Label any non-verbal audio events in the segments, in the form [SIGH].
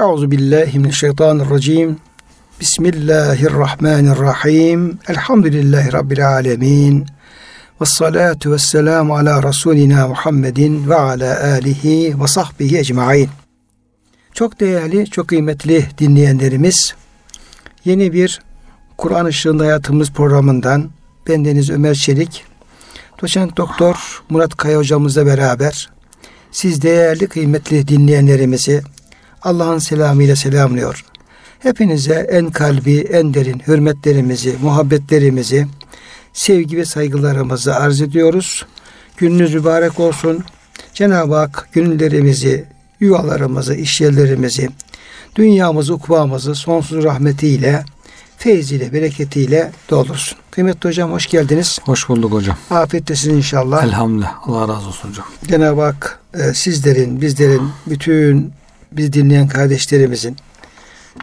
Euzu billahi mineşşeytanirracim. Bismillahirrahmanirrahim. Elhamdülillahi rabbil alamin. Ve salatu ve selamu ala Resulina Muhammedin ve ala alihi ve sahbihi ecmain. Çok değerli, çok kıymetli dinleyenlerimiz, yeni bir Kur'an Işığında Hayatımız programından bendeniz Ömer Çelik, doçent doktor Murat Kaya hocamızla beraber siz değerli kıymetli dinleyenlerimizi Allah'ın selamıyla selamlıyor. Hepinize en kalbi, en derin hürmetlerimizi, muhabbetlerimizi, sevgi ve saygılarımızı arz ediyoruz. Gününüz mübarek olsun. Cenab-ı Hak günlerimizi, yuvalarımızı, işyerlerimizi, dünyamızı, ukbamızı sonsuz rahmetiyle, feyziyle, bereketiyle doldursun. Kıymetli hocam hoş geldiniz. Hoş bulduk hocam. Afiyettesin inşallah. Elhamdülillah. Allah razı olsun hocam. Cenab-ı Hak e, sizlerin, bizlerin, bütün biz dinleyen kardeşlerimizin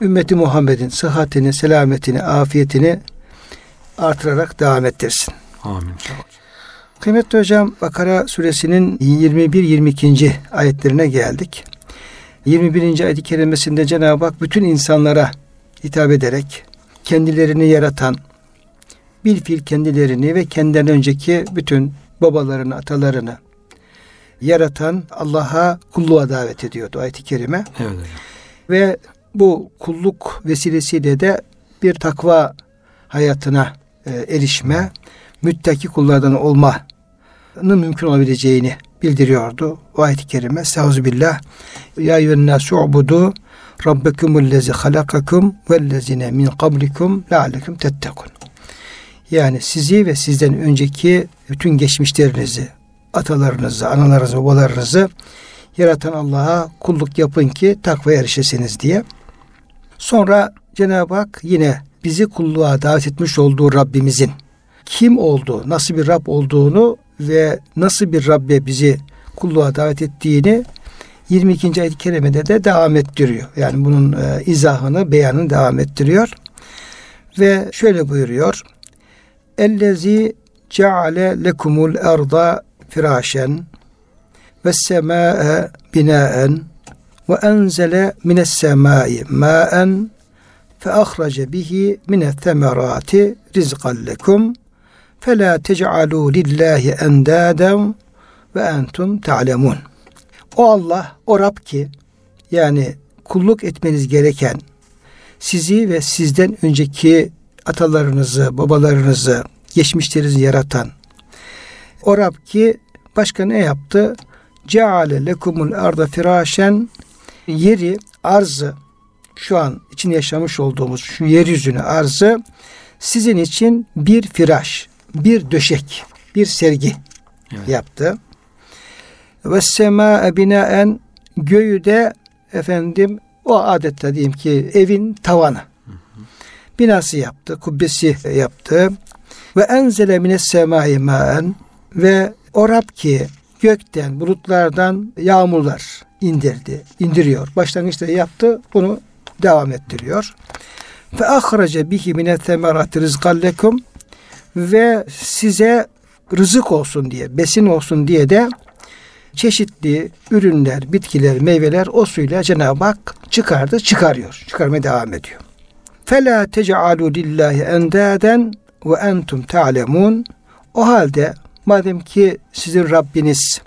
ümmeti Muhammed'in sıhhatini, selametini, afiyetini artırarak devam ettirsin. Amin. Kıymetli hocam Bakara suresinin 21-22. ayetlerine geldik. 21. ayet-i kerimesinde Cenab-ı Hak bütün insanlara hitap ederek kendilerini yaratan, bilfil kendilerini ve kendinden önceki bütün babalarını, atalarını yaratan Allah'a kulluğa davet ediyordu ayet-i kerime. Evet. Ve bu kulluk vesilesiyle de bir takva hayatına e, erişme, müttaki kullardan olmanın mümkün olabileceğini bildiriyordu. O ayet-i kerime. Estağfirullah. Ya eyyühennâsü ubudu rabbekumullezi halakakum vellezine min kablikum leallekum tettekun. Yani sizi ve sizden önceki bütün geçmişlerinizi, atalarınızı, analarınızı, babalarınızı yaratan Allah'a kulluk yapın ki takva erişesiniz diye. Sonra Cenab-ı Hak yine bizi kulluğa davet etmiş olduğu Rabbimizin kim olduğu, nasıl bir Rab olduğunu ve nasıl bir Rabbe bizi kulluğa davet ettiğini 22. ayet-i kerimede de devam ettiriyor. Yani bunun e, izahını, beyanını devam ettiriyor. Ve şöyle buyuruyor. Ellezi ceale lekumul erda firâşen ve semâe binâen ve enzele mines semâi mâen fe ahrece bihi mine temerati rizqan lekum fe la tec'alû lillahi endâden ve entum ta'lemun. O Allah, o Rab ki yani kulluk etmeniz gereken sizi ve sizden önceki atalarınızı, babalarınızı, geçmişlerinizi yaratan o Rab ki başka ne yaptı? Ceale lekumul arda firâşen yeri, arzı şu an için yaşamış olduğumuz şu yeryüzünü arzı sizin için bir firaş, bir döşek, bir sergi evet. yaptı. Ve sema binaen göğü de efendim o adette diyeyim ki evin tavanı. Binası yaptı, kubbesi yaptı. Ve enzele mines semai maen ve o Rab ki gökten, bulutlardan yağmurlar indirdi, indiriyor. Başlangıçta yaptı, bunu devam ettiriyor. Ve ahrace bihi mine temerati rizqan lekum ve size rızık olsun diye, besin olsun diye de çeşitli ürünler, bitkiler, meyveler o suyla Cenab-ı Hak çıkardı, çıkarıyor. Çıkarmaya devam ediyor. Fela tec'alu lillahi endaden ve entum ta'lemun. O halde madem ki sizin Rabbiniz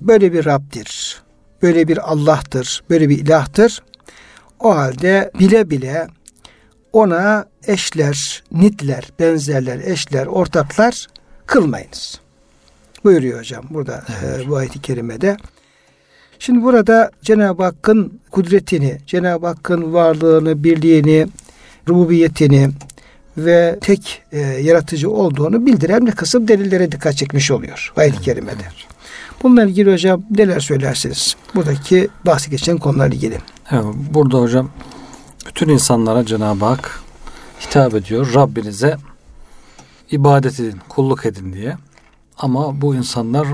böyle bir Rab'dir, böyle bir Allah'tır, böyle bir ilahtır. O halde bile bile ona eşler, nitler, benzerler, eşler, ortaklar kılmayınız. Buyuruyor hocam burada evet. e, bu ayet-i kerimede. Şimdi burada Cenab-ı Hakk'ın kudretini, Cenab-ı Hakk'ın varlığını, birliğini, rububiyetini ve tek e, yaratıcı olduğunu bildiren bir kısım delillere dikkat çekmiş oluyor ayet-i kerimede. Bununla ilgili hocam neler söylersiniz? Buradaki bahsi geçen konularla ilgili. Evet, burada hocam bütün insanlara Cenab-ı Hak hitap ediyor. Rabbinize ibadet edin, kulluk edin diye. Ama bu insanlar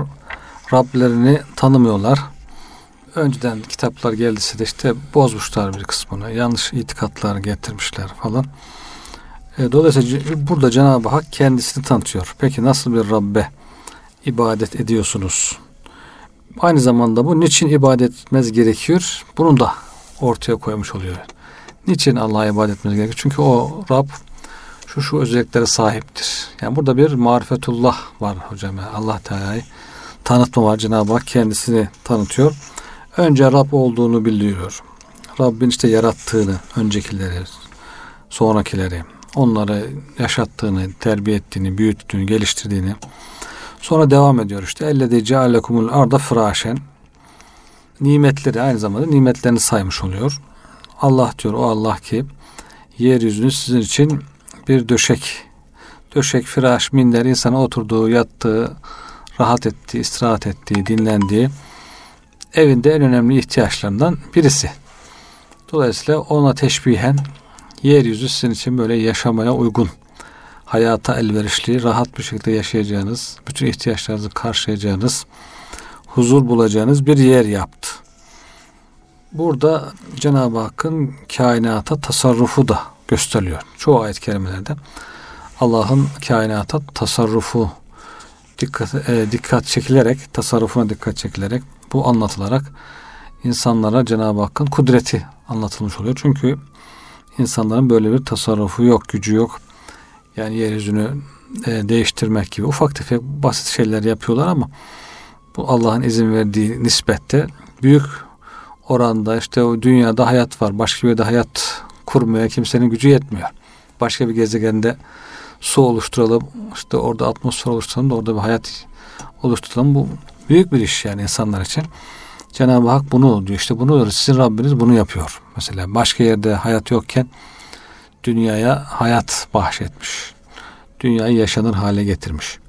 Rablerini tanımıyorlar. Önceden kitaplar geldiyse de işte bozmuşlar bir kısmını. Yanlış itikatlar getirmişler falan. E, dolayısıyla burada Cenab-ı Hak kendisini tanıtıyor. Peki nasıl bir Rabbe ibadet ediyorsunuz? Aynı zamanda bu niçin ibadet etmez gerekiyor? Bunu da ortaya koymuş oluyor. Niçin Allah'a ibadet etmemiz gerekiyor? Çünkü o Rab şu şu özelliklere sahiptir. Yani burada bir marifetullah var hocam. Yani Allah Teala'yı tanıtma var. Cenab-ı Hak kendisini tanıtıyor. Önce Rab olduğunu bildiriyor. Rabbin işte yarattığını, öncekileri, sonrakileri, onları yaşattığını, terbiye ettiğini, büyüttüğünü, geliştirdiğini. Sonra devam ediyor işte. Ellezî cealekumul arda fırâşen. Nimetleri aynı zamanda nimetlerini saymış oluyor. Allah diyor o Allah ki yeryüzünü sizin için bir döşek döşek, firaş, minder insana oturduğu, yattığı, rahat ettiği, istirahat ettiği, dinlendiği evinde en önemli ihtiyaçlarından birisi. Dolayısıyla ona teşbihen yeryüzü sizin için böyle yaşamaya uygun, hayata elverişli, rahat bir şekilde yaşayacağınız, bütün ihtiyaçlarınızı karşılayacağınız, huzur bulacağınız bir yer yaptı. Burada Cenab-ı Hakk'ın kainata tasarrufu da gösteriliyor. Çoğu ayet-i kerimelerde Allah'ın kainata tasarrufu dikkat, e, dikkat çekilerek, tasarrufuna dikkat çekilerek bu anlatılarak insanlara Cenab-ı Hakk'ın kudreti anlatılmış oluyor. Çünkü insanların böyle bir tasarrufu yok, gücü yok. Yani yeryüzünü e, değiştirmek gibi ufak tefek basit şeyler yapıyorlar ama bu Allah'ın izin verdiği nispette büyük oranda işte o dünyada hayat var. Başka bir yerde hayat kurmaya kimsenin gücü yetmiyor. Başka bir gezegende su oluşturalım, işte orada atmosfer oluşturalım da orada bir hayat oluşturalım. Bu büyük bir iş yani insanlar için. Cenab-ı Hak bunu diyor. İşte bunu sizin Rabbiniz bunu yapıyor. Mesela başka yerde hayat yokken dünyaya hayat bahşetmiş. Dünyayı yaşanır hale getirmiş.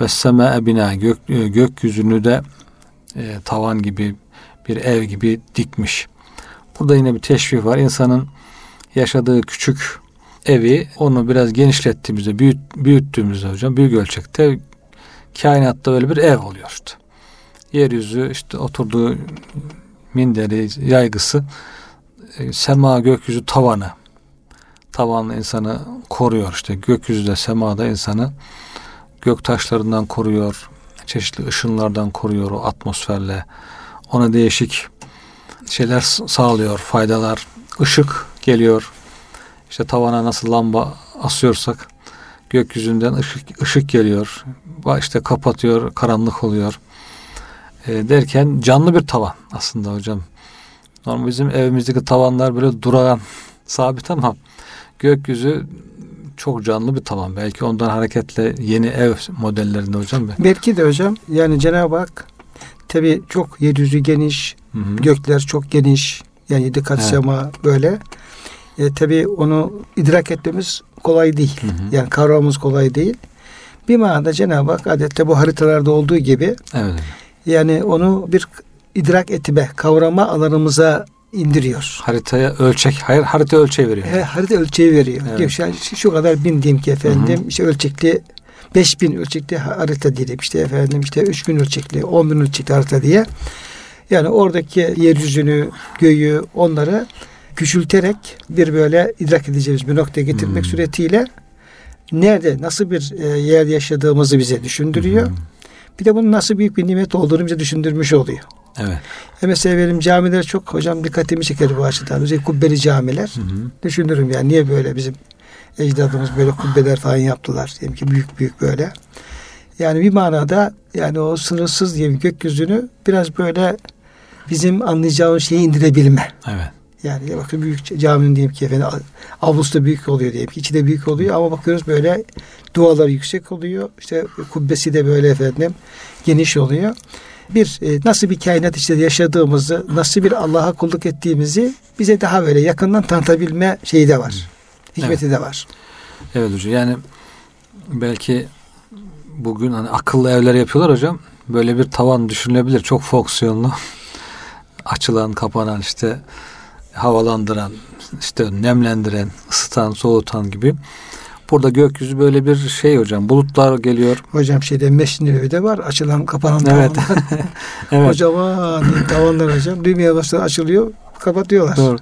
Ve seme bina gök, e, gökyüzünü de e, tavan gibi bir ev gibi dikmiş. Burada yine bir teşvih var. İnsanın yaşadığı küçük evi onu biraz genişlettiğimizde, büyüt, büyüttüğümüzde hocam büyük ölçekte kainatta böyle bir ev oluyor işte. Yeryüzü işte oturduğu minderi, yaygısı sema gökyüzü tavanı. Tavanlı insanı koruyor işte. Gökyüzü de semada insanı gök taşlarından koruyor çeşitli ışınlardan koruyor o atmosferle. Ona değişik şeyler sağlıyor faydalar. Işık geliyor. İşte tavana nasıl lamba asıyorsak gökyüzünden ışık, ışık geliyor. İşte kapatıyor karanlık oluyor. E, derken canlı bir tavan aslında hocam normal bizim evimizdeki tavanlar böyle durağan [LAUGHS] sabit ama gökyüzü çok canlı bir tavan. Belki ondan hareketle yeni ev modellerinde hocam. Belki de hocam yani Cenab-ı Hak tabi çok yeryüzü geniş, hı hı. gökler çok geniş. Yani yedi kat evet. sema böyle. E, tabi onu idrak etmemiz kolay değil. Hı hı. Yani kavramamız kolay değil. Bir manada Cenab-ı Hak adette bu haritalarda olduğu gibi evet. yani onu bir idrak etme, kavrama alanımıza indiriyor. Haritaya ölçek, hayır harita ölçeği veriyor. He, harita ölçeği veriyor. Evet. Diyor, şu, şu kadar bin diyeyim ki efendim, Hı-hı. işte ölçekli 5000 ölçekli harita diyelim işte efendim işte 3000 ölçekli, 10 bin ölçekli harita diye. Yani oradaki yeryüzünü, göğü, onları küçülterek bir böyle idrak edeceğimiz bir noktaya getirmek hmm. suretiyle nerede, nasıl bir e, yer yaşadığımızı bize düşündürüyor. Hmm. Bir de bunun nasıl büyük bir nimet olduğunu bize düşündürmüş oluyor. Evet. E mesela benim camiler çok hocam dikkatimi çeker bu açıdan. Özellikle kubbeli camiler. Hı hı. Düşünürüm yani niye böyle bizim ecdadımız böyle kubbeler falan yaptılar. Diyelim ki büyük büyük böyle. Yani bir manada yani o sınırsız diye gökyüzünü biraz böyle bizim anlayacağımız şeyi indirebilme. Evet. Yani ya bakın büyük caminin diyelim ki efendim avlusu da büyük oluyor diyelim ki içi de büyük oluyor ama bakıyoruz böyle dualar yüksek oluyor. İşte kubbesi de böyle efendim geniş oluyor bir e, nasıl bir kainat içinde yaşadığımızı, nasıl bir Allah'a kulluk ettiğimizi bize daha böyle yakından tanıtabilme şeyi de var. Hikmeti evet. de var. Evet hocam. Yani belki bugün hani akıllı evler yapıyorlar hocam. Böyle bir tavan düşünülebilir. Çok fonksiyonlu. [LAUGHS] Açılan, kapanan işte havalandıran, işte nemlendiren, ısıtan, soğutan gibi. Burada gökyüzü böyle bir şey hocam. Bulutlar geliyor. Hocam şeyde Mescid-i de var. Açılan kapanan evet. tavanlar. [LAUGHS] evet. Kocaman tavanlar hocam. Düğmeye başladı açılıyor. Kapatıyorlar. Doğru.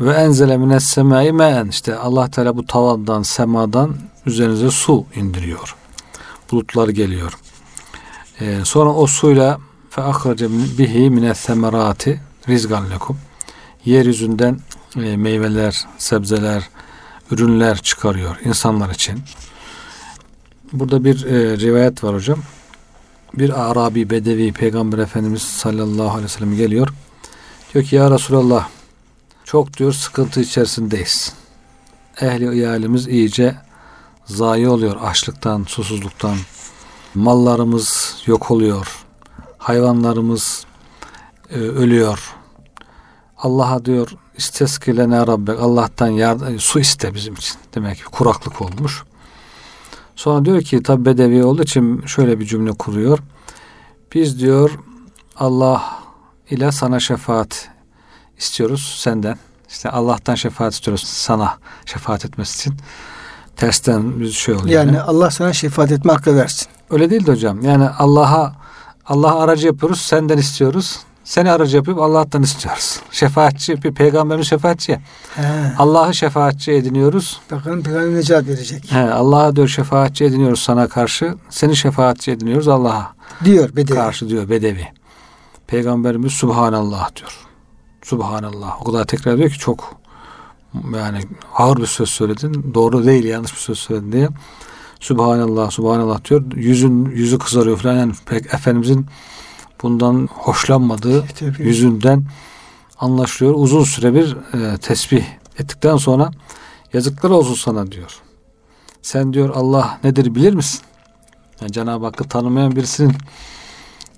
Ve enzele mines semai me'en. işte Allah Teala bu tavandan, semadan üzerinize su indiriyor. Bulutlar geliyor. Ee, sonra o suyla fe ahrece bihi mine semerati rizgan lekum. yeryüzünden e, meyveler, sebzeler, ürünler çıkarıyor insanlar için. Burada bir e, rivayet var hocam. Bir Arabi Bedevi Peygamber Efendimiz sallallahu aleyhi ve sellem geliyor. Diyor ki ya Resulallah çok diyor sıkıntı içerisindeyiz. Ehli iyalimiz iyice zayi oluyor açlıktan, susuzluktan. Mallarımız yok oluyor. Hayvanlarımız e, ölüyor. Allah'a diyor isteskile ne rabbek Allah'tan yardım, su iste bizim için. Demek ki kuraklık olmuş. Sonra diyor ki tabi bedevi olduğu için şöyle bir cümle kuruyor. Biz diyor Allah ile sana şefaat istiyoruz senden. İşte Allah'tan şefaat istiyoruz sana şefaat etmesi için. Tersten bir şey oluyor. Yani, yani Allah sana şefaat etme hakkı versin. Öyle değil de hocam. Yani Allah'a Allah'a aracı yapıyoruz, senden istiyoruz. Seni aracı yapıp Allah'tan istiyoruz. Şefaatçi, bir peygamberin şefaatçi. Allah'ı şefaatçi ediniyoruz. Bakalım peygamber ne cevap verecek? Allah'a diyor şefaatçi ediniyoruz sana karşı. Seni şefaatçi ediniyoruz Allah'a. Diyor Bedevi. Karşı diyor Bedevi. Peygamberimiz Subhanallah diyor. Subhanallah. O kadar tekrar diyor ki çok yani ağır bir söz söyledin. Doğru değil yanlış bir söz söyledin diye. Subhanallah, Subhanallah diyor. Yüzün yüzü kızarıyor falan. Yani pek Efendimizin bundan hoşlanmadığı Tabii. yüzünden anlaşılıyor. Uzun süre bir e, tesbih ettikten sonra yazıklar olsun sana diyor. Sen diyor Allah nedir bilir misin? Yani Cenab-ı Hakk'ı tanımayan birisinin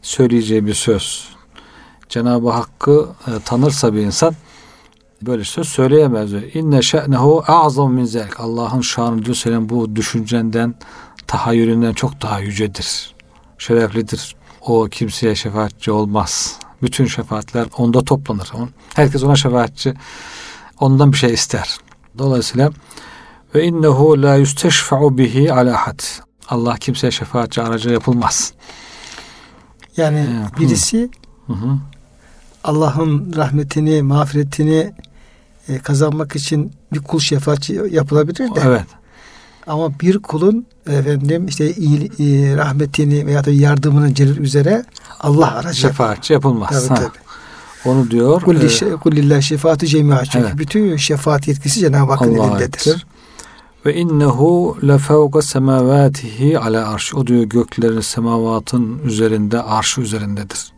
söyleyeceği bir söz. Cenab-ı Hakk'ı e, tanırsa bir insan böyle söz söyleyemez. İnne şe'nehu a'zam min zelk. Allah'ın şanı diyor senin bu düşüncenden, tahayyülünden çok daha yücedir. Şereflidir. O kimseye şefaatçi olmaz. Bütün şefaatler onda toplanır. Herkes ona şefaatçi. Ondan bir şey ister. Dolayısıyla ve innehu la yusteşfa'u bihi ala had. Allah kimseye şefaatçi aracı yapılmaz. Yani birisi hı hı. Allah'ın rahmetini, mağfiretini e, kazanmak için bir kul şefaatçi yapılabilir de. Evet. Ama bir kulun efendim işte iyi, e, rahmetini veya da yardımını celil üzere Allah aracı şefaatçi yapılmaz. Tabii, tabii. Onu diyor. Kullillah e, şefaatü cemiha. Çünkü evet. bütün şefaat yetkisi Cenab-ı Hakk'ın elindedir. Ettir. Ve innehu le fevka semavatihi ala arş. O diyor göklerin semavatın üzerinde arşı üzerindedir.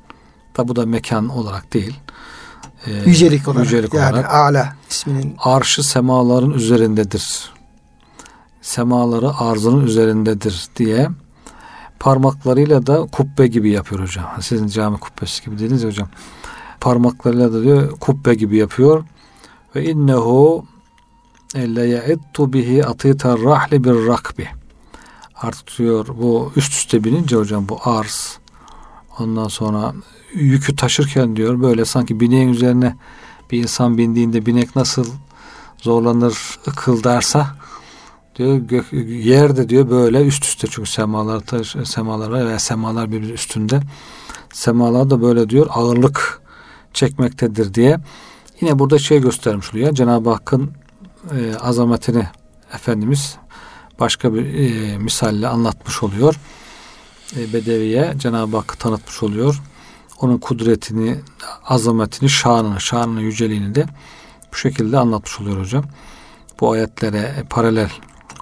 Tabi bu da mekan olarak değil. E, yücelik olarak. Yücelik yani olarak. Ala isminin. Arşı semaların üzerindedir. Semaları arzının üzerindedir diye parmaklarıyla da kubbe gibi yapıyor hocam. Sizin cami kubbesi gibi dediniz hocam. Parmaklarıyla da diyor kubbe gibi yapıyor. Ve innehu elle ye'ittu bihi atita rahli bir rakbi. Artık diyor bu üst üste binince hocam bu arz ondan sonra yükü taşırken diyor böyle sanki bineğin üzerine bir insan bindiğinde binek nasıl zorlanır ıkıldarsa diyor gök, yerde diyor böyle üst üste çünkü semalar taş, semalar veya semalar bir üstünde semalar da böyle diyor ağırlık çekmektedir diye yine burada şey göstermiş oluyor Cenab-ı Hakk'ın e, azametini Efendimiz başka bir e, misalle anlatmış oluyor. E, Bedeviye Cenab-ı Hakk'ı tanıtmış oluyor. Onun kudretini, azametini, şanını, şanını, yüceliğini de bu şekilde anlatmış oluyor hocam. Bu ayetlere paralel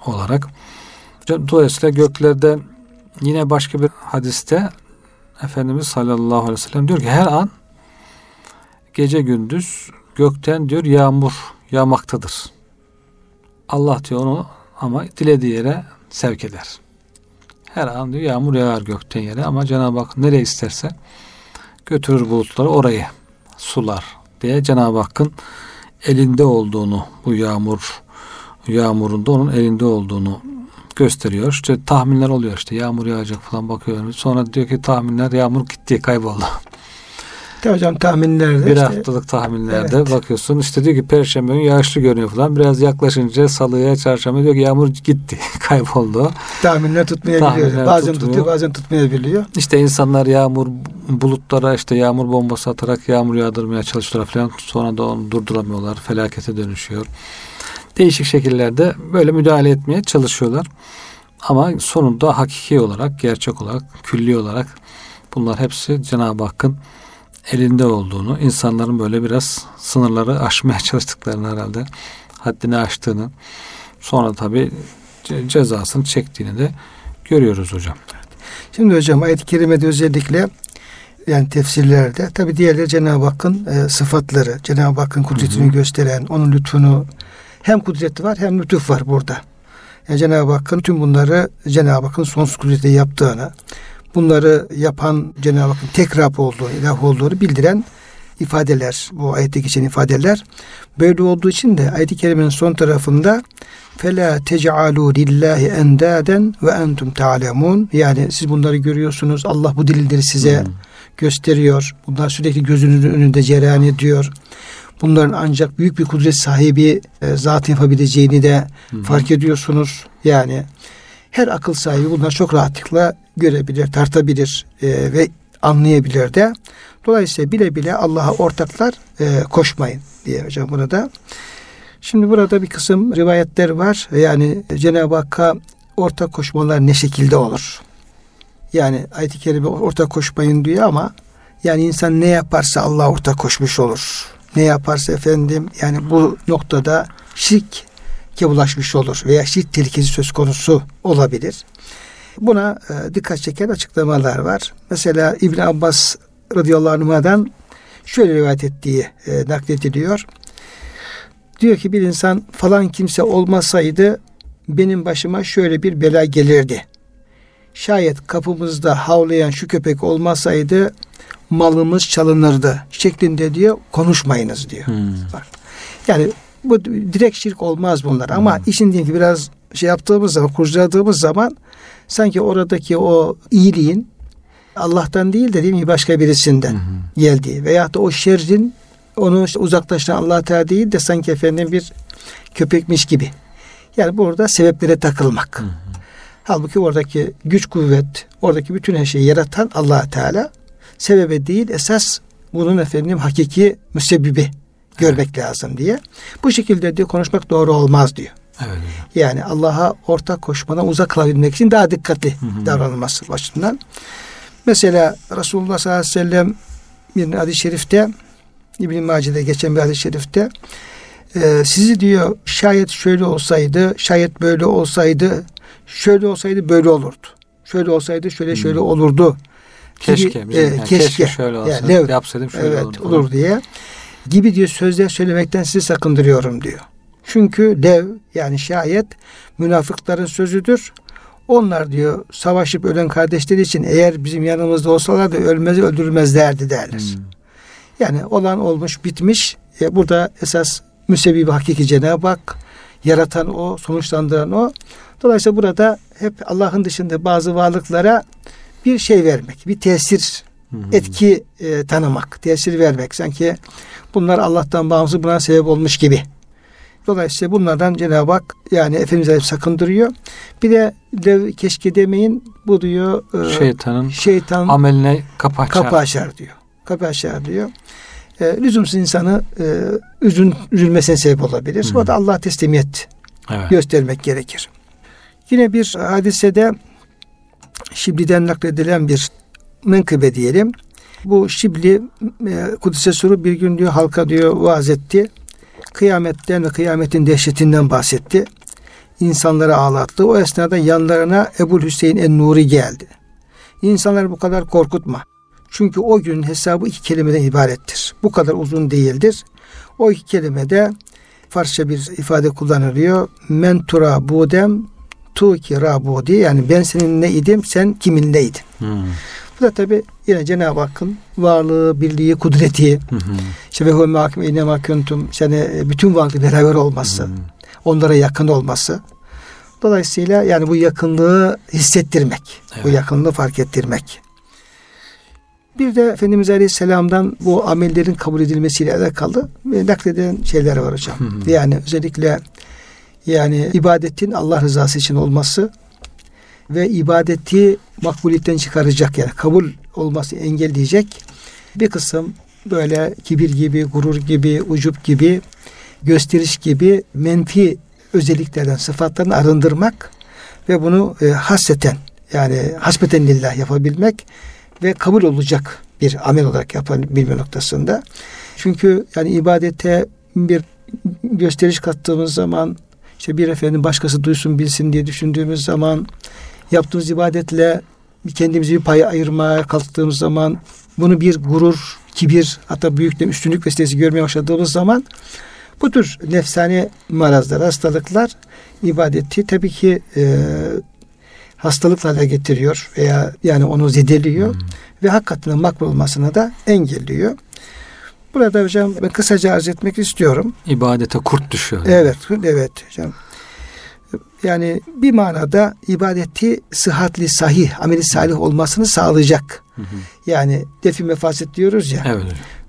olarak. Dolayısıyla göklerde yine başka bir hadiste Efendimiz sallallahu aleyhi ve sellem diyor ki her an gece gündüz gökten diyor yağmur yağmaktadır. Allah diyor onu ama dilediği yere sevk eder. Her an diyor yağmur yağar gökten yere ama Cenab-ı Hak nereye isterse götürür bulutları orayı sular diye Cenab-ı Hakk'ın elinde olduğunu bu yağmur yağmurun da onun elinde olduğunu gösteriyor. İşte tahminler oluyor işte yağmur yağacak falan bakıyorum. Sonra diyor ki tahminler yağmur gitti kayboldu. [LAUGHS] De hocam tahminlerde. Bir işte, haftalık tahminlerde evet. bakıyorsun işte diyor ki perşembe günü yağışlı görünüyor falan. Biraz yaklaşınca salıya çarşamba diyor ki yağmur gitti [LAUGHS] kayboldu. Tahminler tutmayabiliyor. Tahminler bazen tutmuyor. tutuyor bazen tutmayabiliyor. İşte insanlar yağmur bulutlara işte yağmur bombası atarak yağmur yağdırmaya çalışıyorlar falan. Sonra da onu durduramıyorlar. Felakete dönüşüyor. Değişik şekillerde böyle müdahale etmeye çalışıyorlar. Ama sonunda hakiki olarak, gerçek olarak, külli olarak bunlar hepsi Cenab-ı Hakk'ın elinde olduğunu, insanların böyle biraz sınırları aşmaya [LAUGHS] çalıştıklarını herhalde haddini aştığını sonra tabi cezasını çektiğini de görüyoruz hocam. Şimdi hocam ayet-i kerimede özellikle yani tefsirlerde tabi diğerleri Cenab-ı Hakk'ın e, sıfatları, Cenab-ı Hakk'ın kudretini gösteren, onun lütfunu hem kudreti var hem lütuf var burada. Yani Cenab-ı Hakk'ın tüm bunları Cenab-ı Hakk'ın sonsuz kudreti yaptığını, bunları yapan Cenab-ı Hakk'ın tek Rab olduğu, ilah olduğunu bildiren ifadeler, bu ayette geçen ifadeler. Böyle olduğu için de ayet-i kerimenin son tarafında فَلَا تَجْعَلُوا لِلّٰهِ اَنْدَادًا وَاَنْتُمْ تَعْلَمُونَ Yani siz bunları görüyorsunuz. Allah bu delilleri size hmm. gösteriyor. Bunlar sürekli gözünüzün önünde cereyan ediyor. Bunların ancak büyük bir kudret sahibi e, zat yapabileceğini de hmm. fark ediyorsunuz. Yani her akıl sahibi bunları çok rahatlıkla görebilir, tartabilir e, ve anlayabilir de. Dolayısıyla bile bile Allah'a ortaklar e, koşmayın diye hocam burada. Şimdi burada bir kısım rivayetler var. Yani Cenab-ı Hakk'a ortak koşmalar ne şekilde olur? Yani ayet-i kerime ortak koşmayın diyor ama yani insan ne yaparsa Allah ortak koşmuş olur. Ne yaparsa efendim yani bu noktada şirk bulaşmış olur veya şirk tehlikesi söz konusu olabilir. Buna e, dikkat çeken açıklamalar var. Mesela İbn Abbas radıyallahu anh'dan şöyle rivayet ettiği e, naklediliyor. Diyor ki bir insan falan kimse olmasaydı benim başıma şöyle bir bela gelirdi. Şayet kapımızda havlayan şu köpek olmasaydı malımız çalınırdı şeklinde diyor konuşmayınız diyor. Hmm. Yani bu direkt şirk olmaz bunlar hmm. ama işin diyelim ki biraz şey yaptığımız zaman kurcaladığımız zaman sanki oradaki o iyiliğin Allah'tan değil de değil mi başka birisinden hı geldiği veyahut da o şerrin onu işte uzaklaştıran Allah Teala değil de sanki efendim bir köpekmiş gibi. Yani burada sebeplere takılmak. Hı hı. Halbuki oradaki güç kuvvet, oradaki bütün her şeyi yaratan Allah Teala sebebe değil esas bunun efendim hakiki müsebbibi görmek evet. lazım diye. Bu şekilde diyor konuşmak doğru olmaz diyor. Evet. Yani Allah'a ortak koşmadan uzak kalabilmek için daha dikkatli hı hı. davranılması başından. Mesela Resulullah sallallahu aleyhi ve sellem bir hadis-i şerifte İbn-i Mace'de geçen bir hadis-i şerifte e, sizi diyor şayet şöyle olsaydı, şayet böyle olsaydı, şöyle olsaydı böyle olurdu. Şöyle olsaydı şöyle şöyle olurdu. Keşke, bizim, e, yani keşke, keşke şöyle olsa, yani, lev, yapsaydım şöyle evet, olurdu. olur diye gibi diyor sözler söylemekten sizi sakındırıyorum diyor. Çünkü lev yani şayet münafıkların sözüdür. Onlar diyor savaşıp ölen kardeşleri için eğer bizim yanımızda olsalar da ölmez öldürmezlerdi derler. Hmm. Yani olan olmuş bitmiş. E, burada esas müsebbibi hakiki Cenab-ı Hak yaratan o, sonuçlandıran o. Dolayısıyla burada hep Allah'ın dışında bazı varlıklara bir şey vermek, bir tesir, hmm. etki e, tanımak, tesir vermek. Sanki bunlar Allah'tan bağımsız buna sebep olmuş gibi. Dolayısıyla bunlardan Cenab-ı Hak yani Efendimiz sakındırıyor. Bir de dev keşke demeyin bu diyor e, şeytanın şeytan ameline kapı açar. Kapı açar diyor. Kapı açar diyor. E, lüzumsuz insanı e, üzün, üzülmesine sebep olabilir. Hı. O da Allah teslimiyet evet. göstermek gerekir. Yine bir hadisede Şibli'den nakledilen bir menkıbe diyelim. Bu Şibli e, Kudüs'e soru bir gün diyor halka diyor vaaz etti kıyametten ve kıyametin dehşetinden bahsetti. İnsanları ağlattı. O esnada yanlarına Ebu Hüseyin en-Nuri geldi. İnsanları bu kadar korkutma. Çünkü o gün hesabı iki kelimeden ibarettir. Bu kadar uzun değildir. O iki kelimede Farsça bir ifade kullanılıyor. Men tura budem tu ki rabudi yani ben senin ne idim sen kimin neydin. Hmm. Bu da tabi yine Cenab-ı Hakk'ın varlığı, birliği, kudreti. Hı. İşte ve huve mahkum inne mahkuntum. Yani bütün varlık beraber olması. Hı. Onlara yakın olması. Dolayısıyla yani bu yakınlığı hissettirmek. Evet. Bu yakınlığı fark ettirmek. Bir de Efendimiz Aleyhisselam'dan bu amellerin kabul edilmesiyle alakalı nakleden şeyler var hocam. Hı hı. Yani özellikle yani ibadetin Allah rızası için olması ve ibadeti makbuliyetten çıkaracak yani kabul olması engelleyecek bir kısım böyle kibir gibi, gurur gibi, ucup gibi, gösteriş gibi menfi özelliklerden, sıfatlarını arındırmak ve bunu e, hasreten yani hasbeten lillah yapabilmek ve kabul olacak bir amel olarak yapabilme noktasında. Çünkü yani ibadete bir gösteriş kattığımız zaman işte bir efendim başkası duysun bilsin diye düşündüğümüz zaman yaptığımız ibadetle kendimizi bir paya ayırmaya kalktığımız zaman bunu bir gurur, kibir hatta büyükle üstünlük vesilesi görmeye başladığımız zaman bu tür nefsani marazlar, hastalıklar ibadeti tabii ki e, hastalıkla hale getiriyor veya yani onu zedeliyor hmm. ve hakikaten makbul olmasına da engelliyor. Burada hocam ben kısaca arz etmek istiyorum. İbadete kurt düşüyor. Evet, evet hocam. Yani bir manada ibadeti sıhhatli, sahih, ameli salih olmasını sağlayacak. Hı hı. Yani defi mefaset diyoruz ya. Evet.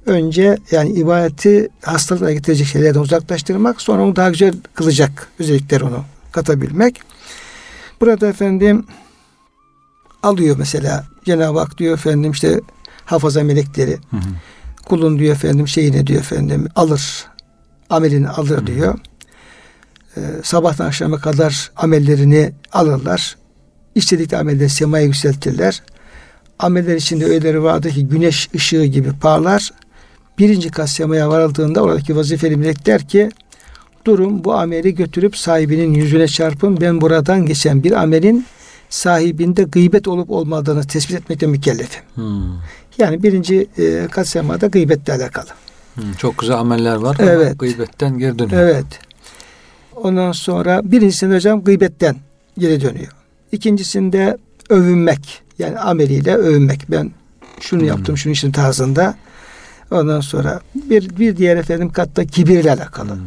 Önce yani ibadeti hastalıkla getirecek şeylerden uzaklaştırmak, sonra onu daha güzel kılacak özellikler onu katabilmek. Burada efendim alıyor mesela Cenab-ı Hak diyor efendim işte hafaza melekleri. Hı hı. Kulun diyor efendim şeyini diyor efendim alır. Amelini alır diyor. Ee, sabahtan akşama kadar amellerini alırlar. İstedikleri amelleri semaya yükseltirler. Ameller içinde öyleleri vardı ki güneş ışığı gibi parlar. Birinci kat semaya varıldığında oradaki vazifeli melek der ki durum bu ameli götürüp sahibinin yüzüne çarpın. Ben buradan geçen bir amelin sahibinde gıybet olup olmadığını tespit etmekle mükellefim. Hmm. Yani birinci e, kat semada gıybetle alakalı. Hmm, çok güzel ameller var evet. ama gıybetten geri dönüyor. Evet. Ondan sonra birincisinde hocam gıybetten geri dönüyor. İkincisinde övünmek. Yani ameliyle övünmek. Ben şunu hmm. yaptım, şunu işin tarzında. Ondan sonra bir bir diğer efendim katta kibirle alakalı. Hmm.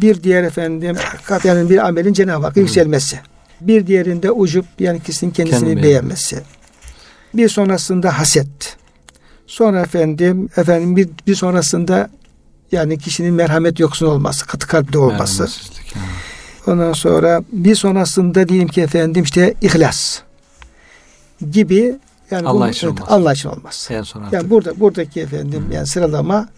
Bir diğer efendim kat yani bir amelin Cenab-ı Hakk'a hmm. yükselmesi. Bir diğerinde ucup yani kişinin kendisini Kendimi. beğenmesi. Bir sonrasında haset. Sonra efendim efendim bir, bir sonrasında yani kişinin merhamet yoksun olması, katı kalpli olması. Ondan sonra bir sonrasında diyelim ki efendim işte ihlas gibi yani Allah için olmaz. Allah için olmaz. En son yani burada buradaki efendim Hı-hı. yani sıralama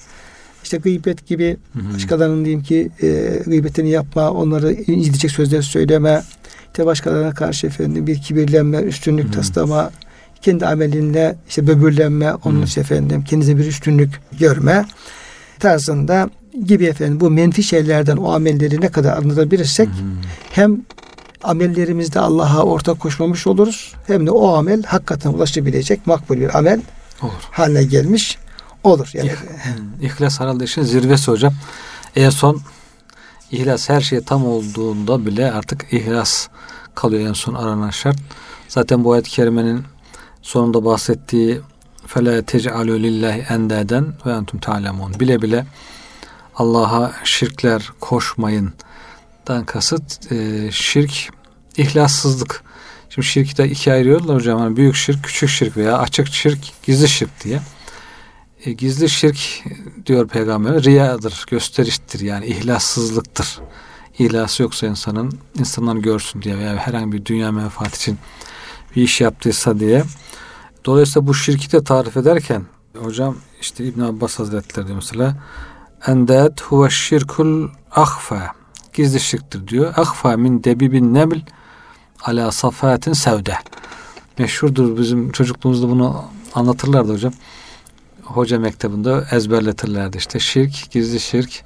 işte gıybet gibi Hı-hı. başkalarının diyeyim ki e, gıybetini yapma, onları incitecek sözler söyleme, işte başkalarına karşı efendim bir kibirlenme, üstünlük Hı-hı. taslama, kendi amelinle işte böbürlenme, onun Hı-hı. efendim kendinize bir üstünlük görme tarzında gibi efendim bu menfi şeylerden o amelleri ne kadar anlatabilirsek hmm. hem amellerimizde Allah'a ortak koşmamış oluruz hem de o amel hakikaten ulaşabilecek makbul bir amel olur. haline gelmiş olur. Yani İh, İhlas herhalde işin zirvesi hocam. En son ihlas her şey tam olduğunda bile artık ihlas kalıyor en son aranan şart. Zaten bu ayet-i kerimenin sonunda bahsettiği fela tec'alü lillahi endeden ve entum ta'lemun. Bile bile Allah'a şirkler koşmayın. Dan kasıt e, şirk ihlassızlık. Şimdi şirki de ikiye ayırıyorlar hocam. Yani büyük şirk, küçük şirk veya açık şirk, gizli şirk diye. E, gizli şirk diyor peygamber riyadır, gösteriştir yani ihlassızlıktır. İhlası yoksa insanın insanlar görsün diye veya herhangi bir dünya menfaat için bir iş yaptıysa diye Dolayısıyla bu şirki de tarif ederken hocam işte İbn Abbas Hazretleri diyor mesela endet huve şirkul ahfa gizli şirktir diyor. Ahfa min debibin nebil ala safatin sevde. Meşhurdur bizim çocukluğumuzda bunu anlatırlardı hocam. Hoca mektebinde ezberletirlerdi işte şirk, gizli şirk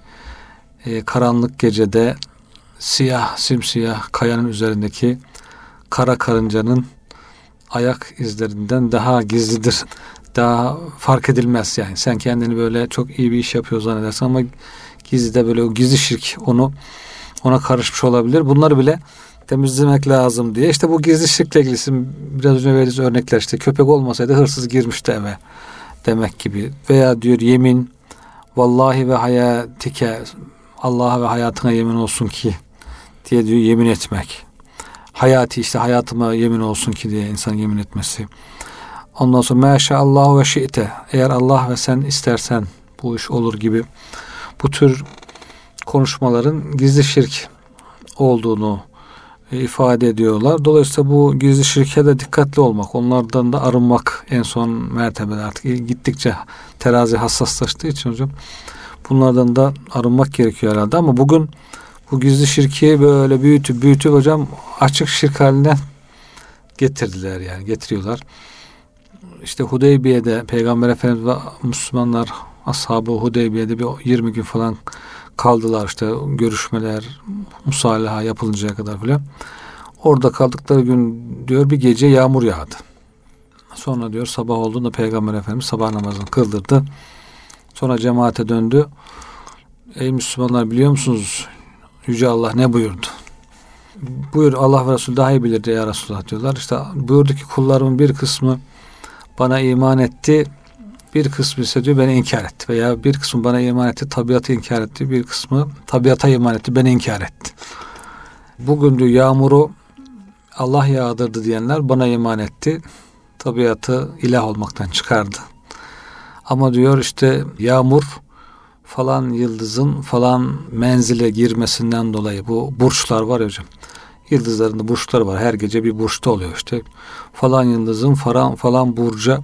e, karanlık gecede siyah, simsiyah kayanın üzerindeki kara karıncanın ayak izlerinden daha gizlidir. [LAUGHS] Daha fark edilmez yani. Sen kendini böyle çok iyi bir iş yapıyor zannedersin ama gizlide böyle o gizli şirk onu ona karışmış olabilir. Bunları bile temizlemek lazım diye. İşte bu gizli şirkle ilgili biraz önce verdiğiniz örnekler işte köpek olmasaydı hırsız girmişti eve demek gibi. Veya diyor yemin vallahi ve hayatike Allah'a ve hayatına yemin olsun ki diye diyor yemin etmek hayati işte hayatıma yemin olsun ki diye insan yemin etmesi. Ondan sonra meşallahu ve şi'te eğer Allah ve sen istersen bu iş olur gibi bu tür konuşmaların gizli şirk olduğunu e, ifade ediyorlar. Dolayısıyla bu gizli şirke de dikkatli olmak, onlardan da arınmak en son mertebede artık gittikçe terazi hassaslaştığı için hocam bunlardan da arınmak gerekiyor herhalde ama bugün bu gizli şirki böyle büyütüp büyütüp hocam açık şirk haline getirdiler yani getiriyorlar. işte Hudeybiye'de Peygamber Efendimiz ve Müslümanlar ashabı Hudeybiye'de bir 20 gün falan kaldılar işte görüşmeler, musalaha yapılıncaya kadar filan. Orada kaldıkları gün diyor bir gece yağmur yağdı. Sonra diyor sabah olduğunda Peygamber Efendimiz sabah namazını kıldırdı. Sonra cemaate döndü. Ey Müslümanlar biliyor musunuz Yüce Allah ne buyurdu? Buyur Allah ve Resul daha iyi bilirdi ya Resulullah diyorlar. İşte buyurdu ki kullarımın bir kısmı bana iman etti. Bir kısmı ise diyor beni inkar etti. Veya bir kısmı bana iman etti, tabiatı inkar etti. Bir kısmı tabiata iman etti, beni inkar etti. Bugün diyor yağmuru Allah yağdırdı diyenler bana iman etti. Tabiatı ilah olmaktan çıkardı. Ama diyor işte yağmur falan yıldızın falan menzile girmesinden dolayı bu burçlar var hocam. Yıldızlarında burçlar var. Her gece bir burçta oluyor işte. Falan yıldızın falan falan burca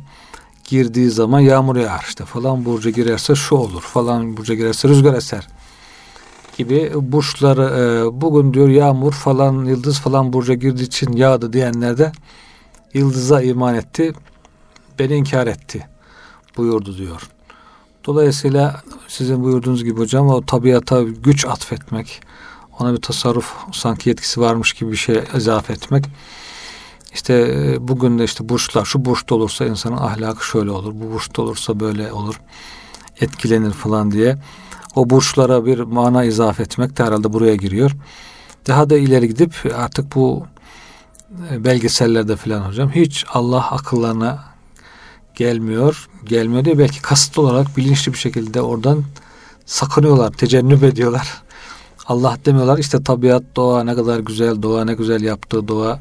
girdiği zaman yağmur yağar işte. Falan burca girerse şu olur. Falan burca girerse rüzgar eser gibi burçları e, bugün diyor yağmur falan yıldız falan burca girdiği için yağdı diyenler de yıldıza iman etti. Beni inkar etti buyurdu diyor. Dolayısıyla sizin buyurduğunuz gibi hocam o tabiata güç atfetmek, ona bir tasarruf sanki yetkisi varmış gibi bir şey izafe etmek. İşte e, bugün de işte burçlar şu burçta olursa insanın ahlakı şöyle olur, bu burçta olursa böyle olur, etkilenir falan diye. O burçlara bir mana izafe etmek de herhalde buraya giriyor. Daha da ileri gidip artık bu e, belgesellerde falan hocam hiç Allah akıllarına gelmiyor. Gelmiyor diye belki kasıtlı olarak bilinçli bir şekilde oradan sakınıyorlar, tecennüp ediyorlar. [LAUGHS] Allah demiyorlar işte tabiat doğa ne kadar güzel doğa ne güzel yaptığı doğa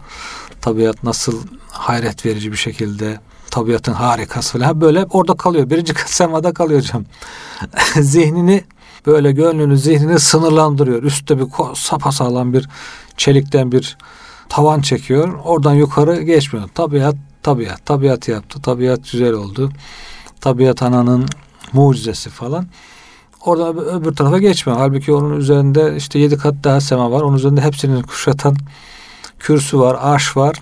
tabiat nasıl hayret verici bir şekilde tabiatın harikası falan böyle orada kalıyor. Birinci [LAUGHS] semada kalıyor hocam. [LAUGHS] Zihnini böyle gönlünü zihnini sınırlandırıyor. Üstte bir sapasağlam bir çelikten bir tavan çekiyor. Oradan yukarı geçmiyor. Tabiat tabiat. Tabiat yaptı. Tabiat güzel oldu. Tabiat ananın mucizesi falan. Oradan öbür, tarafa geçmiyor. Halbuki onun üzerinde işte yedi kat daha sema var. Onun üzerinde hepsinin kuşatan kürsü var, arş var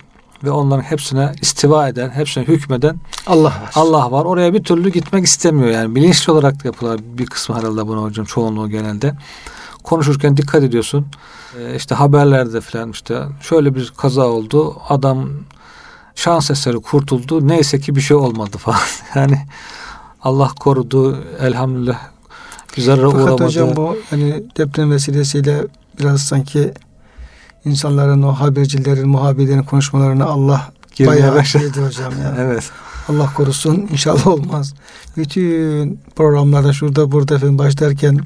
ve onların hepsine istiva eden, hepsine hükmeden Allah var. Allah var. Oraya bir türlü gitmek istemiyor yani. Bilinçli olarak yapılan bir kısmı herhalde buna hocam çoğunluğu genelde. Konuşurken dikkat ediyorsun. Ee, işte haberlerde falan işte şöyle bir kaza oldu. Adam şans eseri kurtuldu. Neyse ki bir şey olmadı falan. [LAUGHS] Yani Allah korudu. Elhamdülillah zarara Fakat uğramadı. hocam bu hani deprem vesilesiyle biraz sanki insanların o habercilerin, muhabirlerin konuşmalarını Allah Girmeye bayağı başladı. hocam ya. [LAUGHS] Evet. Allah korusun inşallah olmaz. Bütün programlarda şurada burada efendim başlarken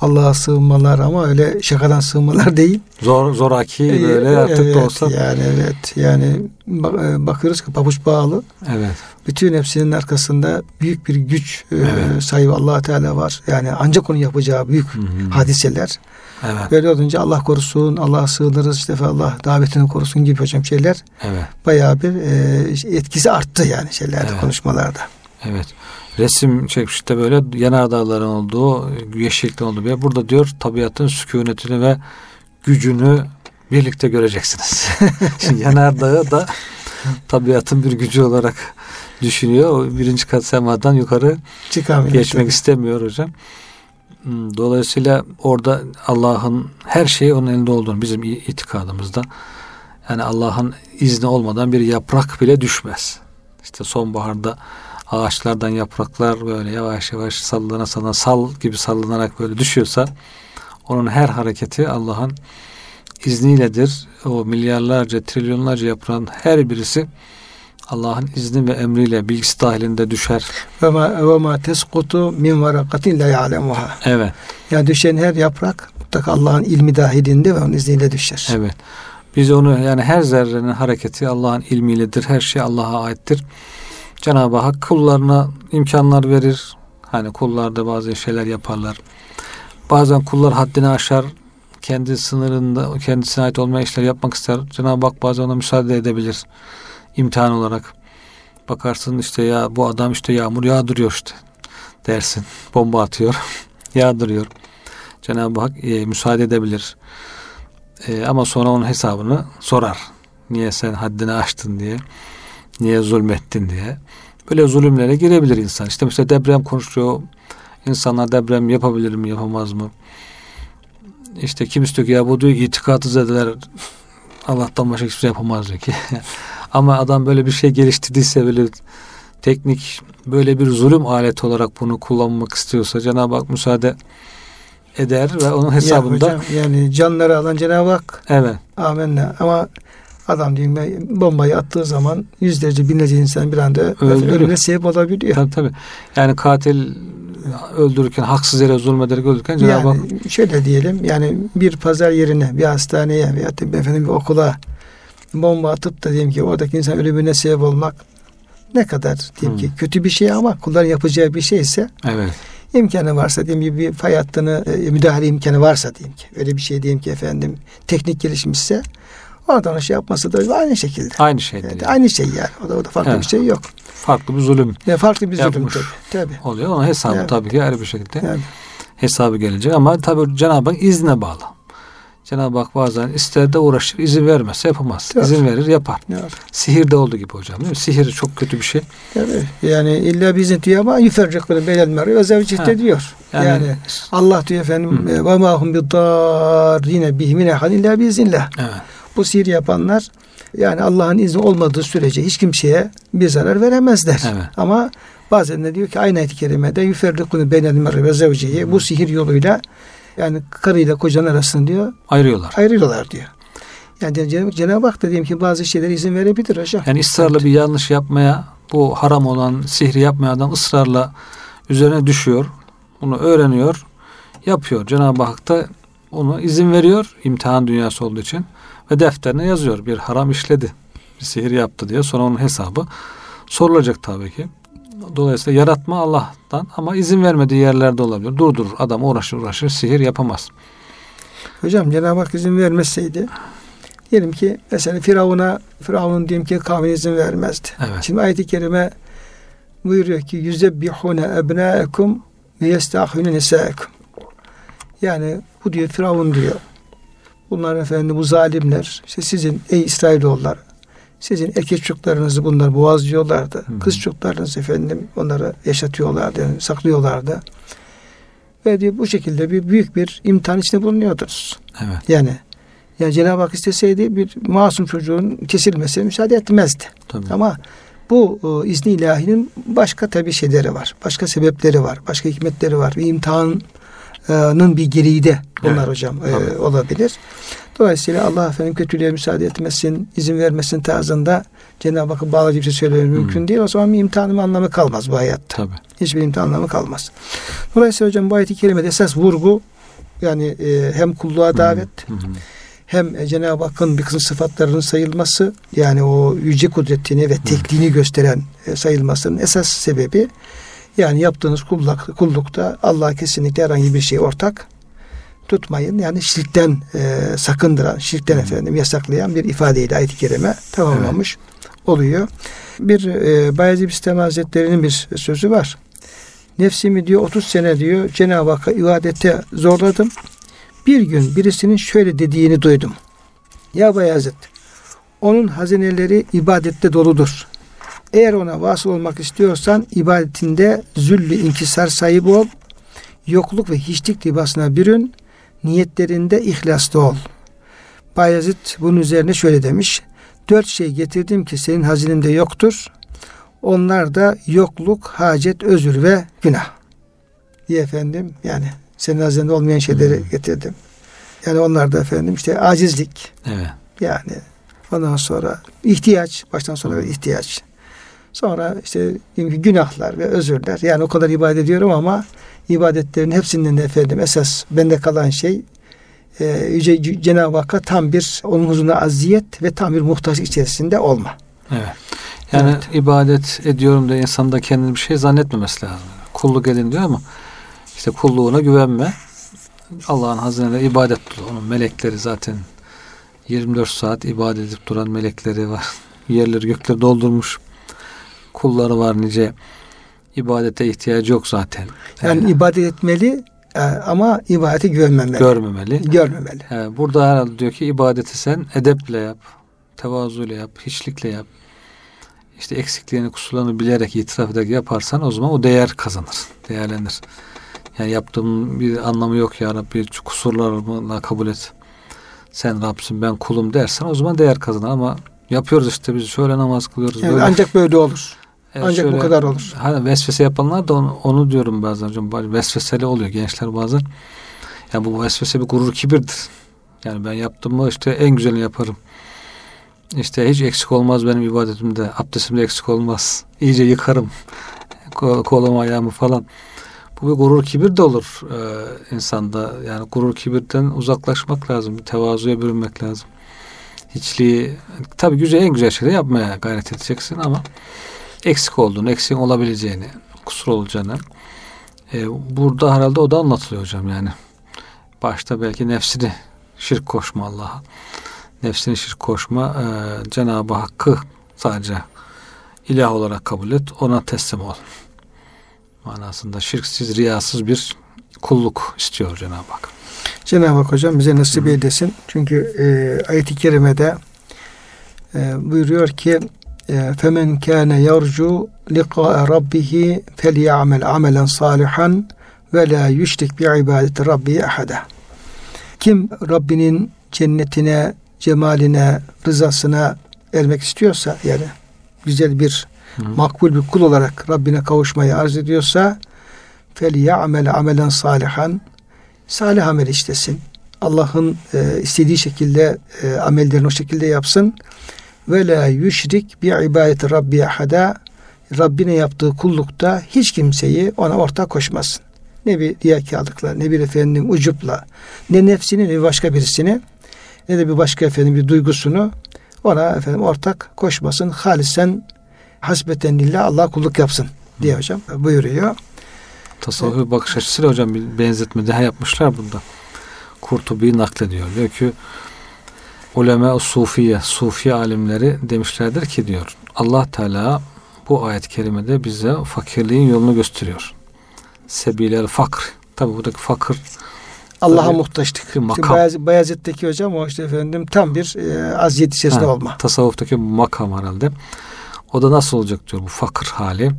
Allah'a sığınmalar ama öyle şakadan sığınmalar [LAUGHS] değil. Zor zoraki Ee, böyle artık evet, da olsa. Yani evet yani e, bakıyoruz ki pabuç bağlı. Evet. Bütün hepsinin arkasında büyük bir güç e, Evet. sahibi allah Teala var. Yani ancak onun yapacağı büyük Hı hı. hadiseler. Evet. Böyle olunca Allah korusun, Allah'a sığınırız işte Allah davetini korusun gibi hocam şeyler Evet. bayağı bir e, etkisi arttı yani şeylerde Evet. konuşmalarda. Evet. Resim çekmişte böyle yanardağların olduğu, yeşillikten olduğu bir yer. Burada diyor tabiatın sükunetini ve gücünü birlikte göreceksiniz. [LAUGHS] Şimdi yanardağı da tabiatın bir gücü olarak düşünüyor. O birinci kat semadan yukarı Çıkamıyor. geçmek tabii. istemiyor hocam. Hmm, Dolayısıyla orada Allah'ın her şeyi onun elinde olduğunu bizim itikadımızda yani Allah'ın izni olmadan bir yaprak bile düşmez. İşte sonbaharda ağaçlardan yapraklar böyle yavaş yavaş sallana sallana sal gibi sallanarak böyle düşüyorsa onun her hareketi Allah'ın izniyledir. O milyarlarca, trilyonlarca yaprağın her birisi Allah'ın izni ve emriyle bilgisi dahilinde düşer. Ve ma, ve ma teskutu min varakatin la ya'lemuha. Evet. Yani düşen her yaprak mutlaka Allah'ın ilmi dahilinde ve onun izniyle düşer. Evet. Biz onu yani her zerrenin hareketi Allah'ın ilmiyledir. Her şey Allah'a aittir. Cenab-ı Hak kullarına imkanlar verir. Hani kullar da bazı şeyler yaparlar. Bazen kullar haddini aşar. Kendi sınırında kendisine ait olmayan işler yapmak ister. Cenab-ı Hak bazen ona müsaade edebilir. imtihan olarak. Bakarsın işte ya bu adam işte yağmur yağdırıyor işte dersin. [LAUGHS] Bomba atıyor. [LAUGHS] yağdırıyor. Cenab-ı Hak e, müsaade edebilir. E, ama sonra onun hesabını sorar. Niye sen haddini aştın diye. Niye zulmettin diye. Böyle zulümlere girebilir insan. İşte mesela deprem konuşuyor. İnsanlar deprem yapabilir mi yapamaz mı? İşte kimisi diyor ki ya bu diyor itikatı zedeler Allah'tan başka hiçbir şey yapamaz diyor ki. [LAUGHS] Ama adam böyle bir şey geliştirdiyse böyle teknik böyle bir zulüm aleti olarak bunu kullanmak istiyorsa Cenab-ı Hak müsaade eder ve onun hesabında ya hocam, yani canları alan Cenab-ı Hak evet. amenna ama adam diyeyim bombayı attığı zaman yüzlerce binlerce insan bir anda ölümüne sebep olabiliyor. Tabii tabii. Yani katil öldürürken haksız yere zulmederek öldürürken Cenab-ı Hak Yani şöyle diyelim yani bir pazar yerine bir hastaneye veya da efendim bir okula bomba atıp da diyelim ki oradaki insan ölümüne sebep olmak ne kadar diyelim ki Hmm. kötü bir şey ama kulların yapacağı bir şeyse evet. imkanı varsa diyelim ki bir fay hattını e, müdahale imkanı varsa diyelim ki öyle bir şey diyelim ki efendim teknik gelişmişse oradan şey yapması da aynı şekilde. Aynı şeydir. Evet, yani. Aynı şey yani. O da, o da farklı Evet. bir şey yok. Farklı bir zulüm Yani farklı bir zulüm tabii. tabii. oluyor. Onun hesabı Evet. tabii ki ayrı bir şekilde Yani, hesabı gelecek ama tabii Cenab-ı Hak izne bağlı. Cenab-ı Hak bazen ister de uğraşır, izin vermezse yapamaz. Evet. İzin verir, yapar. yani, Sihirde olduğu gibi hocam değil mi? Sihir çok kötü bir şey. yani, yani illa bizim diyor ama yüfercikleri belel meri ve zevcihte diyor. Yani, Yani, Allah diyor efendim ve ma hum biddar yine bihmin ehad illa biiznillah. evet. Bu sihir yapanlar yani Allah'ın izni olmadığı sürece hiç kimseye bir zarar veremezler. Evet. Ama bazen de diyor ki aynı ayet-i kerimede yüferrikunu beynel mer'i ve zevcihi bu sihir yoluyla yani karıyla kocanın arasını diyor Ayırıyorlar. ayrılıyorlar diyor. Yani Cenab- Cenab-ı Hak da diyelim ki bazı şeylere izin verebilir hocam. Yani ısrarla bir yanlış yapmaya, bu haram olan sihri yapmaya adam ısrarla üzerine düşüyor. Bunu öğreniyor, yapıyor. Cenab-ı Hak da onu izin veriyor imtihan dünyası olduğu için ve defterine yazıyor. Bir haram işledi, bir sihir yaptı diye. Sonra onun hesabı sorulacak tabii ki. Dolayısıyla yaratma Allah'tan ama izin vermediği yerlerde olabilir. Durdurur. Adam uğraşır uğraşır sihir yapamaz. Hocam Cenab-ı Hak izin vermeseydi diyelim ki mesela Firavun'a Firavun'un diyelim ki kavmine izin vermezdi. Evet. Şimdi ayet-i kerime buyuruyor ki yüzebbihune ebnâekum ve yestahune nisâekum. Yani bu diyor Firavun diyor. Bunlar efendim bu zalimler. işte sizin ey İsrailoğullar sizin erkek çocuklarınızı bunlar boğazlıyorlardı. Hı hı. Kız çocuklarınızı efendim onları yaşatıyorlardı, yani saklıyorlardı. Ve diyor bu şekilde bir büyük bir imtihan içinde bulunuyordunuz. Evet. Yani yani Cenab-ı Hak isteseydi bir masum çocuğun kesilmesine müsaade etmezdi. Tabii. Ama bu e, izni ilahinin başka tabi şeyleri var. Başka sebepleri var. Başka hikmetleri var. Bir imtihanın bir gereği de bunlar Evet, hocam e, olabilir. Dolayısıyla Allah efendim kötülüğe müsaade etmesin, izin vermesin tarzında Cenab-ı Hakk'a bağlı bir şey söylemek mümkün değil. O zaman bir imtihanın anlamı kalmaz bu hayatta. Tabii. Hiçbir imtihan anlamı kalmaz. Dolayısıyla hocam bu ayet-i kerimede esas vurgu yani e, hem kulluğa davet Hı hı. hem e, Cenab-ı Hakk'ın bir kısım sıfatlarının sayılması yani o yüce kudretini ve tekliğini gösteren e, sayılmasının esas sebebi yani yaptığınız kulluk, kullukta Allah'a kesinlikle herhangi bir şey ortak tutmayın. Yani şirkten e, sakındıran, şirkten Hı. efendim yasaklayan bir ifadeyle ayet-i kerime tamamlamış oluyor. Bir e, Bayezid Bistami Hazretleri'nin bir sözü var. Nefsimi diyor 30 sene diyor Cenab-ı Hakk'a ibadete zorladım. Bir gün birisinin şöyle dediğini duydum. Ya Bayezid onun hazineleri ibadette doludur. Eğer ona vasıl olmak istiyorsan ibadetinde züllü inkisar sahibi ol. Yokluk ve hiçlik libasına bürün. Niyetlerinde ihlaslı ol. Bayezid bunun üzerine şöyle demiş. Dört şey getirdim ki senin hazinende yoktur. Onlar da yokluk, hacet, özür ve günah. Diye efendim yani senin hazinende olmayan şeyleri Hmm. getirdim. Yani onlar da efendim işte acizlik Evet. yani ondan sonra ihtiyaç baştan sona ihtiyaç. Sonra işte günahlar ve özürler. Yani o kadar ibadet ediyorum ama ibadetlerin hepsinden de efendim esas bende kalan şey e, Yüce Cenab-ı Hakk'a tam bir onun huzuruna aziyet ve tam bir muhtaçlık içerisinde olma. Evet. Yani Evet. ibadet ediyorum da insan da kendini bir şey zannetmemesi lazım. Kulluk edin diyor ama işte kulluğuna güvenme. Allah'ın hazineleri ibadet dolu. Onun melekleri zaten 24 saat ibadet edip duran melekleri var. [LAUGHS] Yerleri gökleri doldurmuş. Kulları var nice. ibadete ihtiyacı yok zaten. Yani ibadet etmeli e, ama ibadeti güvenmemeli. görmemeli. görmemeli. Ee, burada herhalde diyor ki ibadeti sen edeple yap, tevazuyla yap, hiçlikle yap. işte eksikliğini, kusurlarını bilerek itiraf ederek yaparsan o zaman o değer kazanır, değerlenir. Yani yaptığım bir anlamı yok ya Rabbi kusurlarımla kabul et. Sen Rabbsin ben kulum dersen o zaman değer kazanır ama yapıyoruz işte biz şöyle namaz kılıyoruz. Yani böyle. ancak böyle olur. Evet, ancak şöyle, bu kadar olur. Hani vesvese yapanlar da onu, onu diyorum bazen hocam. Vesveseli oluyor gençler bazen. Yani bu vesvese bir gurur kibirdir. Yani ben yaptım mı işte en güzelini yaparım. İşte hiç eksik olmaz benim ibadetimde. Abdestimde eksik olmaz. İyice yıkarım. Kolumu ayağımı falan. Bu bir gurur kibir de olur e, insanda. Yani gurur kibirden uzaklaşmak lazım. Tevazuya bürünmek lazım. Hiçliği tabii güzel en güzel şeyleri yapmaya gayret edeceksin ama eksik olduğunu, eksiğin olabileceğini, kusur olacağını e, burada herhalde o da anlatılıyor hocam yani. Başta belki nefsini şirk koşma Allah'a. Nefsini şirk koşma e, Cenab-ı Hakk'ı sadece ilah olarak kabul et. Ona teslim ol. Manasında şirksiz, riyasız bir kulluk istiyor Cenab-ı Hak. Cenab-ı Hak hocam bize nasip eylesin. Çünkü e, ayet-i kerimede e, buyuruyor ki femen kâne yarcu liqâ'e rabbihi felya'mel amelen salihan ve la yüşrik bi ibadeti rabbi ahada. Kim Rabbinin cennetine, cemaline, rızasına ermek istiyorsa yani güzel bir Hı. makbul bir kul olarak Rabbine kavuşmayı arz ediyorsa ya'mel amelen salihan salih amel işlesin. Allah'ın e, istediği şekilde e, amellerini o şekilde yapsın. Ve la yüşrik bi ibadeti rabbi ahada Rabbine yaptığı kullukta hiç kimseyi ona ortak koşmasın. Ne bir riyakarlıkla, ne bir efendim ucupla, ne nefsini ne başka birisini, ne de bir başka efendim bir duygusunu ona efendim ortak koşmasın. Halisen hasbeten lillah Allah kulluk yapsın diye hocam buyuruyor. Tasavvuf evet. bakış açısıyla hocam bir benzetme daha yapmışlar bunda. Kurtubi naklediyor. Diyor ki ulema sufiye, sufi alimleri demişlerdir ki diyor Allah Teala bu ayet-i kerimede bize fakirliğin yolunu gösteriyor. Sebilel fakr. Tabi buradaki fakir Allah'a muhtaçlık. Makam. Bayez, Bayezid'deki hocam o işte efendim tam bir e, aziyet içerisinde ha, olma. Tasavvuftaki makam herhalde. O da nasıl olacak diyor bu fakir hali.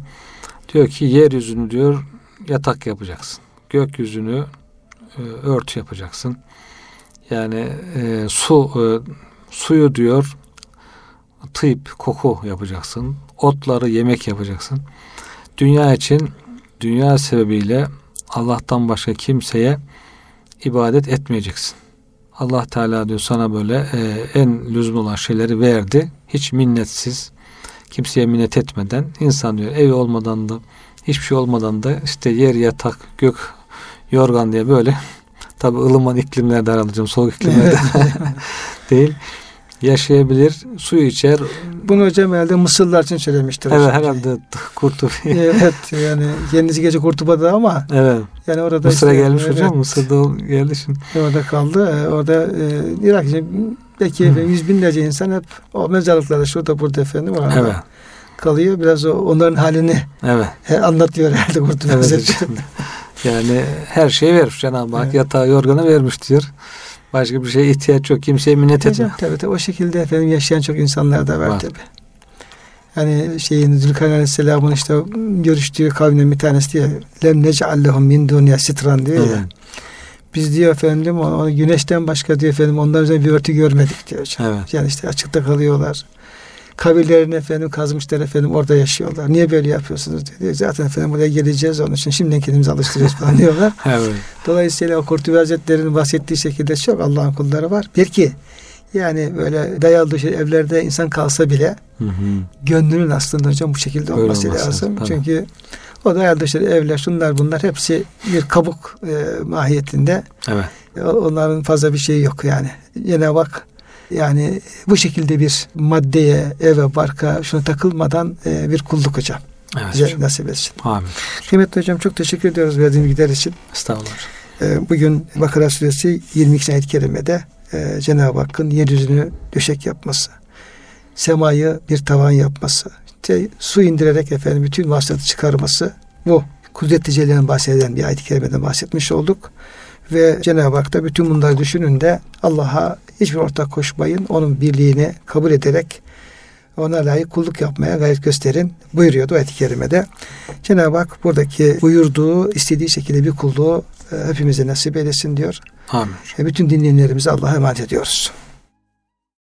Diyor ki yeryüzünü diyor yatak yapacaksın. Gökyüzünü e, örtü yapacaksın. Yani e, su e, suyu diyor tıp, koku yapacaksın. Otları yemek yapacaksın. Dünya için dünya sebebiyle Allah'tan başka kimseye ibadet etmeyeceksin. Allah Teala diyor sana böyle e, en lüzum olan şeyleri verdi. Hiç minnetsiz, kimseye minnet etmeden insan diyor evi olmadan da hiçbir şey olmadan da işte yer yatak gök yorgan diye böyle [LAUGHS] tabi ılıman iklimlerde aralacağım soğuk iklimlerde [LAUGHS] değil yaşayabilir suyu içer bunu hocam herhalde Mısırlılar için söylemiştir. Evet herhalde [LAUGHS] Kurtubi. evet yani kendisi gece Kurtuba'da ama evet. yani orada Mısır'a işte, gelmiş evet, hocam Mısır'da geldi şimdi. Orada kaldı. Ee, orada e, Irak belki hmm. yüz binlerce insan hep o mezarlıklarda şurada burada efendim orada evet. Kalıyor. Biraz o, onların halini evet. he, anlatıyor herhalde Kurtubi evet, [LAUGHS] Yani her şeyi vermiş Cenab-ı Hak. Evet. Yatağı yorganı vermiş diyor. Başka bir şeye ihtiyaç yok. Kimseye minnet etme. Tabii tabii. O şekilde efendim yaşayan çok insanlar da var, var. tabii. Yani şeyin Zülkarneyn Aleyhisselam'ın işte görüştüğü kavminin bir tanesi diyor. Lem nec'allehum min dunya sitran diyor evet. Biz diyor efendim onu güneşten başka diyor efendim ondan üzerine bir örtü görmedik diyor hocam. Evet. Yani işte açıkta kalıyorlar kabirlerini efendim kazmışlar efendim orada yaşıyorlar. Niye böyle yapıyorsunuz dedi. Zaten efendim buraya geleceğiz onun için şimdiden kendimizi alıştırıyoruz falan diyorlar. [LAUGHS] evet. Dolayısıyla o Kurtubi Hazretleri'nin bahsettiği şekilde çok Allah'ın kulları var. Belki yani böyle dayalı dışı evlerde insan kalsa bile hı hı. gönlünün aslında hocam bu şekilde olması olması, lazım. Tabii. Çünkü o dayalı dışı evler şunlar bunlar hepsi bir kabuk e, mahiyetinde. Evet. Onların fazla bir şeyi yok yani. Yine bak yani bu şekilde bir maddeye, eve, barka şuna takılmadan e, bir kulluk hocam. Evet, Bize nasip etsin. Amin. Kıymetli hocam çok teşekkür ediyoruz verdiğiniz bilgiler için. Estağfurullah. E, bugün Bakara Suresi 22. ayet-i kerimede e, Cenab-ı Hakk'ın yeryüzünü döşek yapması, semayı bir tavan yapması, işte su indirerek efendim bütün vasıtatı çıkarması bu kudret bahseden bir ayet-i kerimeden bahsetmiş olduk. Ve Cenab-ı Hak da bütün bunları düşünün de Allah'a hiçbir ortak koşmayın. Onun birliğini kabul ederek ona layık kulluk yapmaya gayret gösterin buyuruyordu ayet-i kerimede. Cenab-ı Hak buradaki buyurduğu istediği şekilde bir kulluğu e, hepimize nasip eylesin diyor. Amin. Bütün dinleyenlerimize Allah'a emanet ediyoruz.